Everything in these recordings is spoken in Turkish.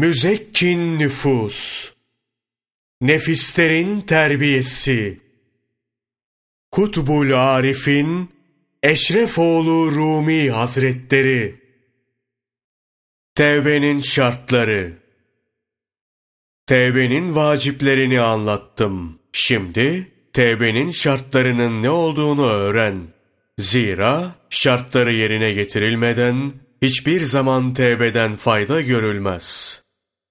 Müzekkin nüfus, nefislerin terbiyesi, Kutbul Arif'in Eşrefoğlu Rumi Hazretleri, Tevbenin şartları, Tevbenin vaciplerini anlattım. Şimdi tevbenin şartlarının ne olduğunu öğren. Zira şartları yerine getirilmeden hiçbir zaman tevbeden fayda görülmez.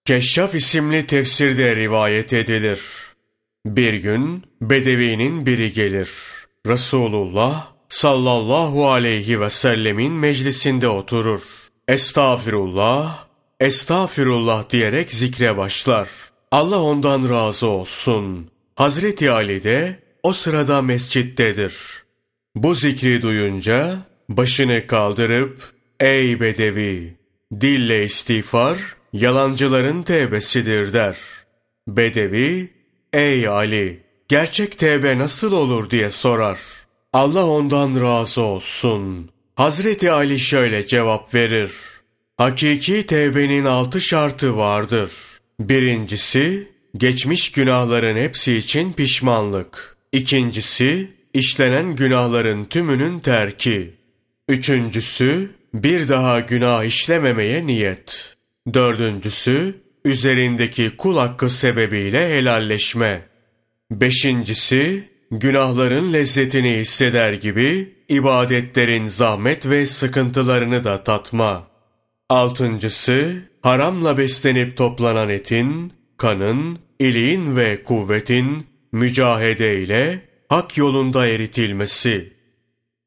Keşşaf isimli tefsirde rivayet edilir. Bir gün Bedevi'nin biri gelir. Resulullah sallallahu aleyhi ve sellemin meclisinde oturur. Estağfirullah, estağfirullah diyerek zikre başlar. Allah ondan razı olsun. Hazreti Ali de o sırada mescittedir. Bu zikri duyunca başını kaldırıp ey bedevi dille istiğfar yalancıların tevbesidir der. Bedevi ey Ali gerçek tevbe nasıl olur diye sorar. Allah ondan razı olsun. Hazreti Ali şöyle cevap verir. Hakiki tevbenin altı şartı vardır. Birincisi, geçmiş günahların hepsi için pişmanlık. İkincisi, işlenen günahların tümünün terki. Üçüncüsü, bir daha günah işlememeye niyet. Dördüncüsü, üzerindeki kul hakkı sebebiyle helalleşme. Beşincisi, günahların lezzetini hisseder gibi ibadetlerin zahmet ve sıkıntılarını da tatma. Altıncısı, haramla beslenip toplanan etin, kanın, iliğin ve kuvvetin mücahede ile hak yolunda eritilmesi.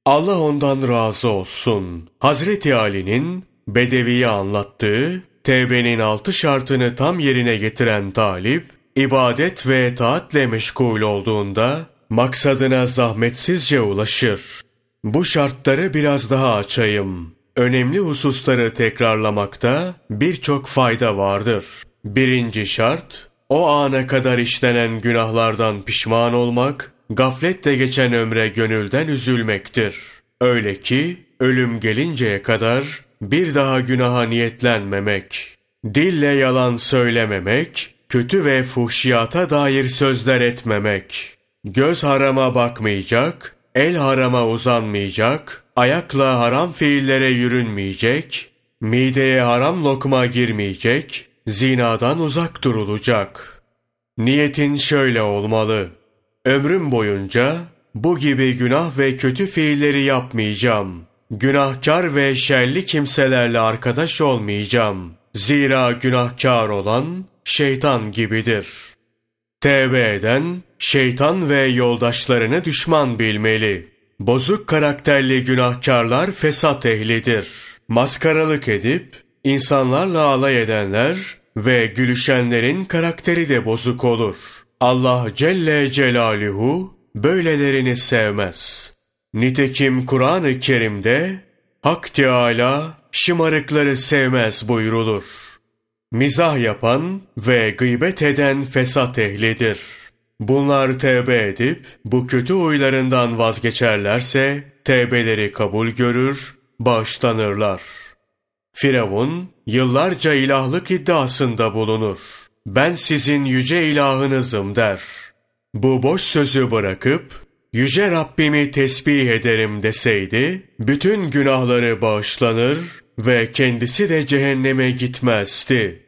Allah ondan razı olsun. Hazreti Ali'nin Bedevi'ye anlattığı tevbenin altı şartını tam yerine getiren talip, ibadet ve taatle meşgul olduğunda maksadına zahmetsizce ulaşır. Bu şartları biraz daha açayım. Önemli hususları tekrarlamakta birçok fayda vardır. Birinci şart, o ana kadar işlenen günahlardan pişman olmak, gafletle geçen ömre gönülden üzülmektir. Öyle ki, ölüm gelinceye kadar bir daha günaha niyetlenmemek, dille yalan söylememek, kötü ve fuhşiyata dair sözler etmemek, göz harama bakmayacak, el harama uzanmayacak, ayakla haram fiillere yürünmeyecek, mideye haram lokma girmeyecek, zinadan uzak durulacak. Niyetin şöyle olmalı. Ömrüm boyunca bu gibi günah ve kötü fiilleri yapmayacağım. Günahkar ve şerli kimselerle arkadaş olmayacağım. Zira günahkar olan şeytan gibidir. Tevbe eden şeytan ve yoldaşlarını düşman bilmeli. Bozuk karakterli günahkarlar fesat ehlidir. Maskaralık edip insanlarla alay edenler ve gülüşenlerin karakteri de bozuk olur. Allah Celle Celaluhu böylelerini sevmez. Nitekim Kur'an-ı Kerim'de Hak Teâlâ şımarıkları sevmez buyrulur. Mizah yapan ve gıybet eden fesat ehlidir. Bunlar tevbe edip bu kötü huylarından vazgeçerlerse tevbeleri kabul görür, bağışlanırlar. Firavun yıllarca ilahlık iddiasında bulunur. Ben sizin yüce ilahınızım der. Bu boş sözü bırakıp yüce Rabbimi tesbih ederim deseydi, bütün günahları bağışlanır ve kendisi de cehenneme gitmezdi.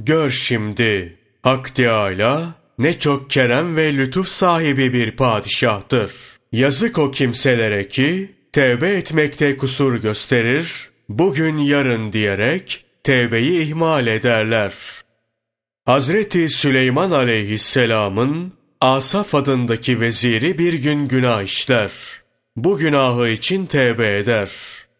Gör şimdi, Hak Teâlâ ne çok kerem ve lütuf sahibi bir padişahtır. Yazık o kimselere ki, tevbe etmekte kusur gösterir, bugün yarın diyerek tevbeyi ihmal ederler. Hazreti Süleyman aleyhisselamın Asaf adındaki veziri bir gün günah işler. Bu günahı için tevbe eder.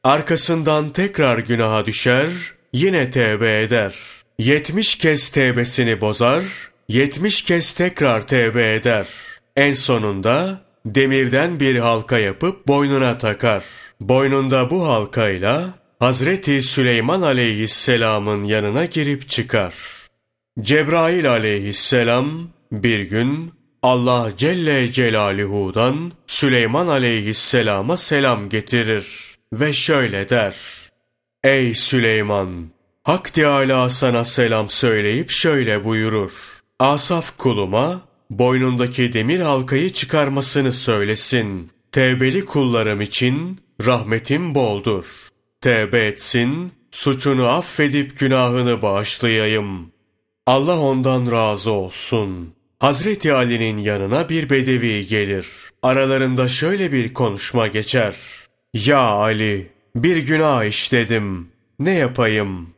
Arkasından tekrar günaha düşer, yine tevbe eder. Yetmiş kez tevbesini bozar, yetmiş kez tekrar tevbe eder. En sonunda demirden bir halka yapıp boynuna takar. Boynunda bu halkayla Hazreti Süleyman aleyhisselamın yanına girip çıkar. Cebrail aleyhisselam bir gün Allah Celle Celaluhu'dan Süleyman aleyhisselama selam getirir ve şöyle der. Ey Süleyman! Hak Teâlâ sana selam söyleyip şöyle buyurur. Asaf kuluma boynundaki demir halkayı çıkarmasını söylesin. Tevbeli kullarım için rahmetim boldur. Tevbe etsin, suçunu affedip günahını bağışlayayım. Allah ondan razı olsun. Hazreti Ali'nin yanına bir bedevi gelir. Aralarında şöyle bir konuşma geçer. Ya Ali, bir günah işledim. Ne yapayım?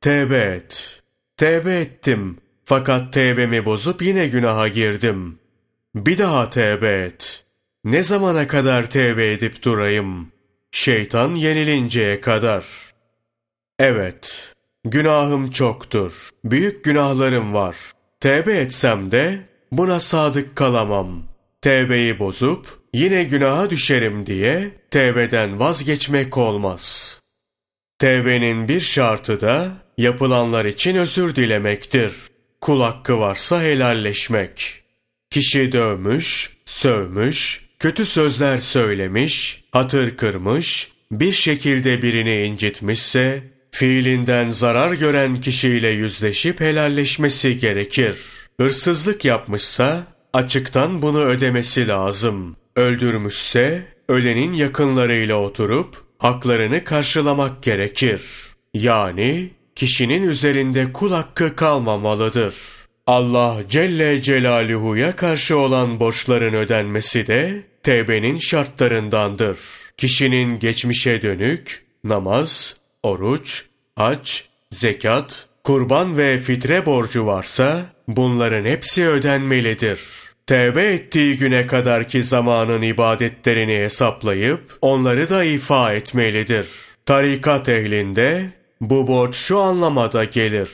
Tevbe et. Tevbe ettim. Fakat tevbemi bozup yine günaha girdim. Bir daha tevbe et. Ne zamana kadar tevbe edip durayım? Şeytan yenilinceye kadar. Evet, günahım çoktur. Büyük günahlarım var. Tevbe etsem de buna sadık kalamam. Tevbeyi bozup yine günaha düşerim diye tevbeden vazgeçmek olmaz. Tevbenin bir şartı da yapılanlar için özür dilemektir. Kul hakkı varsa helalleşmek. Kişi dövmüş, sövmüş, kötü sözler söylemiş, hatır kırmış, bir şekilde birini incitmişse, fiilinden zarar gören kişiyle yüzleşip helalleşmesi gerekir. Hırsızlık yapmışsa, açıktan bunu ödemesi lazım. Öldürmüşse, ölenin yakınlarıyla oturup, haklarını karşılamak gerekir. Yani, kişinin üzerinde kul hakkı kalmamalıdır. Allah Celle Celaluhu'ya karşı olan borçların ödenmesi de tevbenin şartlarındandır. Kişinin geçmişe dönük namaz, oruç, hac, zekat, kurban ve fitre borcu varsa bunların hepsi ödenmelidir. Tevbe ettiği güne kadarki zamanın ibadetlerini hesaplayıp onları da ifa etmelidir. Tarikat ehlinde bu borç şu anlamada gelir.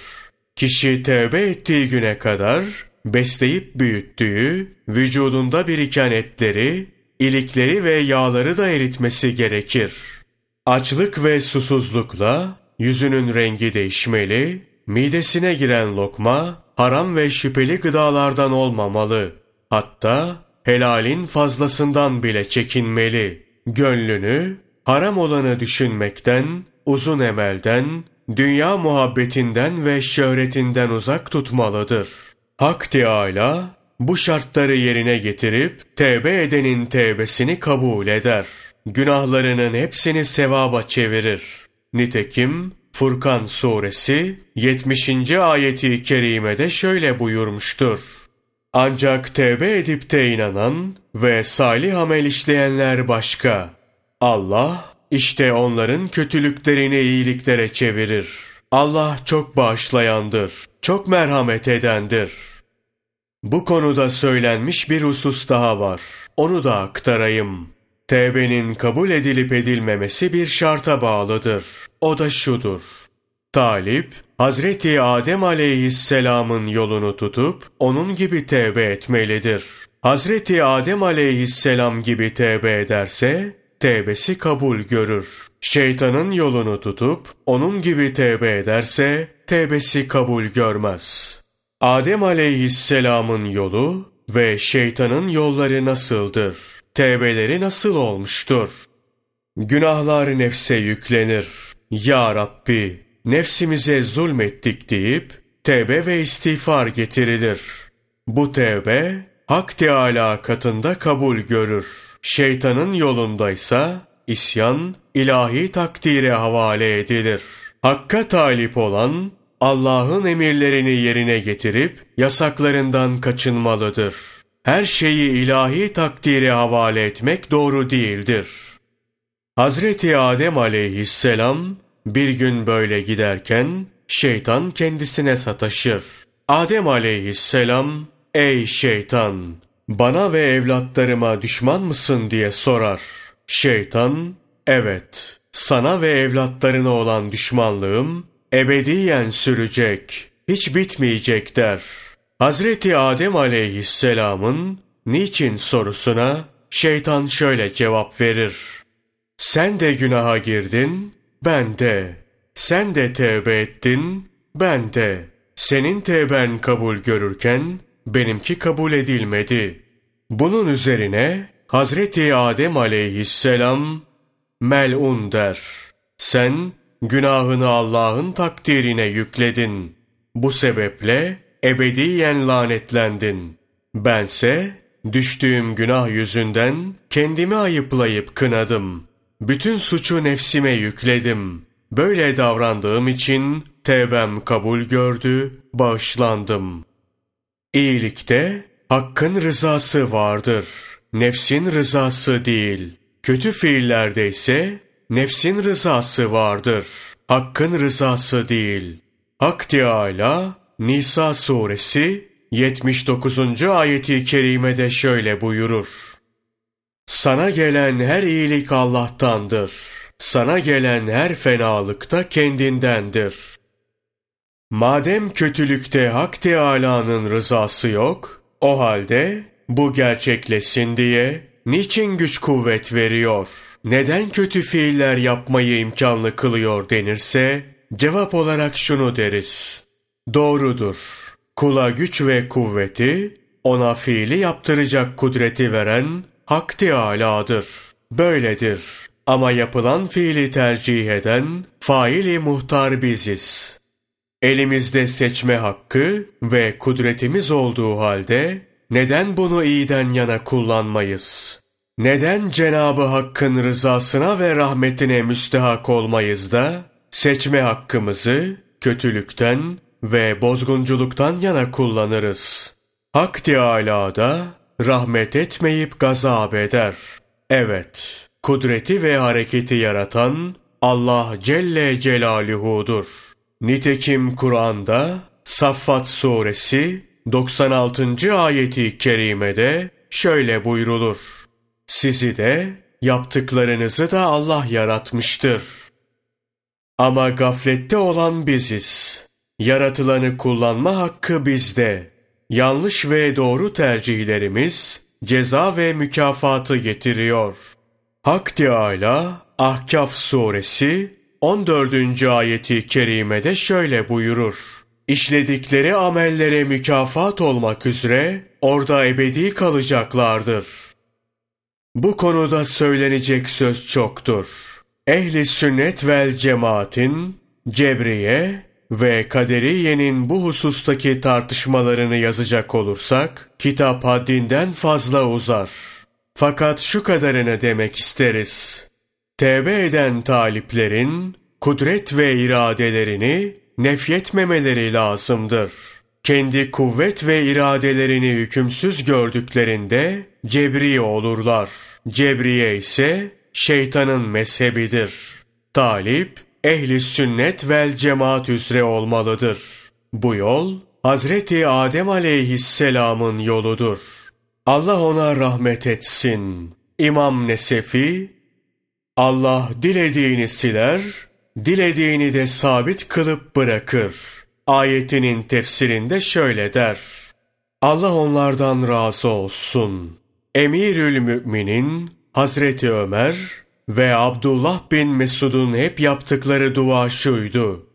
Kişi tevbe ettiği güne kadar besleyip büyüttüğü, vücudunda biriken etleri, ilikleri ve yağları da eritmesi gerekir. Açlık ve susuzlukla yüzünün rengi değişmeli, midesine giren lokma haram ve şüpheli gıdalardan olmamalı. Hatta helalin fazlasından bile çekinmeli. Gönlünü haram olanı düşünmekten, uzun emelden, dünya muhabbetinden ve şöhretinden uzak tutmalıdır. Hak Teâlâ bu şartları yerine getirip tevbe edenin tevbesini kabul eder. Günahlarının hepsini sevaba çevirir. Nitekim Furkan suresi 70. ayeti kerimede şöyle buyurmuştur. Ancak tevbe edip de inanan ve salih amel işleyenler başka. Allah işte onların kötülüklerini iyiliklere çevirir. Allah çok bağışlayandır, çok merhamet edendir. Bu konuda söylenmiş bir husus daha var. Onu da aktarayım. Tevbenin kabul edilip edilmemesi bir şarta bağlıdır. O da şudur. Talip, Hazreti Adem aleyhisselamın yolunu tutup onun gibi tevbe etmelidir. Hazreti Adem aleyhisselam gibi tevbe ederse tevbesi kabul görür. Şeytanın yolunu tutup onun gibi tevbe ederse tevbesi kabul görmez. Adem aleyhisselamın yolu ve şeytanın yolları nasıldır? Tevbeleri nasıl olmuştur? Günahlar nefse yüklenir. Ya Rabbi, nefsimize zulmettik deyip tevbe ve istiğfar getirilir. Bu tevbe Hak Teâlâ katında kabul görür. Şeytanın yolundaysa isyan ilahi takdire havale edilir. Hakka talip olan Allah'ın emirlerini yerine getirip yasaklarından kaçınmalıdır. Her şeyi ilahi takdire havale etmek doğru değildir. Hazreti Adem aleyhisselam bir gün böyle giderken şeytan kendisine sataşır. Adem aleyhisselam, ey şeytan bana ve evlatlarıma düşman mısın diye sorar. Şeytan, evet, sana ve evlatlarına olan düşmanlığım ebediyen sürecek, hiç bitmeyecek der. Hazreti Adem aleyhisselamın niçin sorusuna şeytan şöyle cevap verir. Sen de günaha girdin, ben de. Sen de tevbe ettin, ben de. Senin tevben kabul görürken benimki kabul edilmedi. Bunun üzerine Hazreti Adem aleyhisselam melun der. Sen günahını Allah'ın takdirine yükledin. Bu sebeple ebediyen lanetlendin. Bense düştüğüm günah yüzünden kendimi ayıplayıp kınadım. Bütün suçu nefsime yükledim. Böyle davrandığım için tevbem kabul gördü, bağışlandım. İyilikte Hakkın rızası vardır. Nefsin rızası değil. Kötü fiillerde ise nefsin rızası vardır. Hakkın rızası değil. Hak Teâlâ Nisa suresi 79. ayeti kerimede şöyle buyurur. Sana gelen her iyilik Allah'tandır. Sana gelen her fenalık da kendindendir. Madem kötülükte Hak Teâlâ'nın rızası yok, o halde bu gerçekleşsin diye niçin güç kuvvet veriyor? Neden kötü fiiller yapmayı imkanlı kılıyor denirse cevap olarak şunu deriz. Doğrudur. Kula güç ve kuvveti ona fiili yaptıracak kudreti veren Hak Teâlâ'dır. Böyledir. Ama yapılan fiili tercih eden faili muhtar biziz. Elimizde seçme hakkı ve kudretimiz olduğu halde neden bunu iyiden yana kullanmayız? Neden Cenabı Hakk'ın rızasına ve rahmetine müstehak olmayız da seçme hakkımızı kötülükten ve bozgunculuktan yana kullanırız? Hak Teâlâ da rahmet etmeyip gazap eder. Evet, kudreti ve hareketi yaratan Allah Celle Celaluhu'dur. Nitekim Kur'an'da Saffat suresi 96. ayeti kerimede şöyle buyrulur. Sizi de yaptıklarınızı da Allah yaratmıştır. Ama gaflette olan biziz. Yaratılanı kullanma hakkı bizde. Yanlış ve doğru tercihlerimiz ceza ve mükafatı getiriyor. Hak Teâlâ Ahkaf suresi 14. ayeti kerimede şöyle buyurur. İşledikleri amellere mükafat olmak üzere orada ebedi kalacaklardır. Bu konuda söylenecek söz çoktur. Ehli sünnet vel cemaatin, Cebriye ve Kaderiye'nin bu husustaki tartışmalarını yazacak olursak, kitap haddinden fazla uzar. Fakat şu kadarını demek isteriz. Tevbe eden taliplerin kudret ve iradelerini nefyetmemeleri lazımdır. Kendi kuvvet ve iradelerini hükümsüz gördüklerinde cebri olurlar. Cebriye ise şeytanın mezhebidir. Talip, ehli sünnet vel cemaat üzere olmalıdır. Bu yol, Hazreti Adem aleyhisselamın yoludur. Allah ona rahmet etsin. İmam Nesefi, Allah dilediğini siler, dilediğini de sabit kılıp bırakır. Ayetinin tefsirinde şöyle der. Allah onlardan razı olsun. Emirül Müminin Hazreti Ömer ve Abdullah bin Mesud'un hep yaptıkları dua şuydu.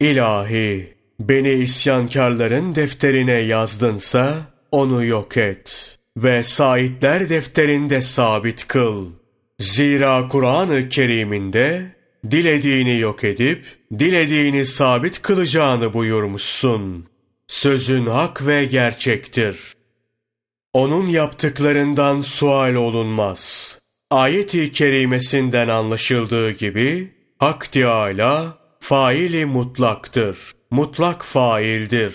İlahi, beni isyankarların defterine yazdınsa onu yok et ve saitler defterinde sabit kıl.'' Zira Kur'an-ı Kerim'inde dilediğini yok edip dilediğini sabit kılacağını buyurmuşsun. Sözün hak ve gerçektir. Onun yaptıklarından sual olunmaz. Ayet-i kerimesinden anlaşıldığı gibi Hak Teâlâ faili mutlaktır. Mutlak faildir.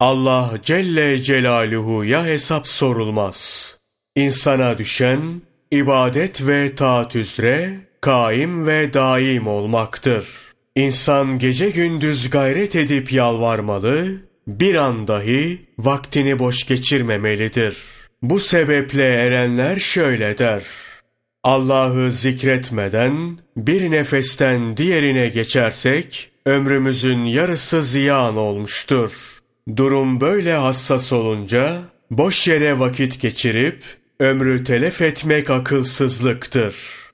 Allah Celle Celaluhu'ya hesap sorulmaz. İnsana düşen ibadet ve taat üzere kaim ve daim olmaktır. İnsan gece gündüz gayret edip yalvarmalı, bir an dahi vaktini boş geçirmemelidir. Bu sebeple erenler şöyle der. Allah'ı zikretmeden bir nefesten diğerine geçersek ömrümüzün yarısı ziyan olmuştur. Durum böyle hassas olunca boş yere vakit geçirip ömrü telef etmek akılsızlıktır.''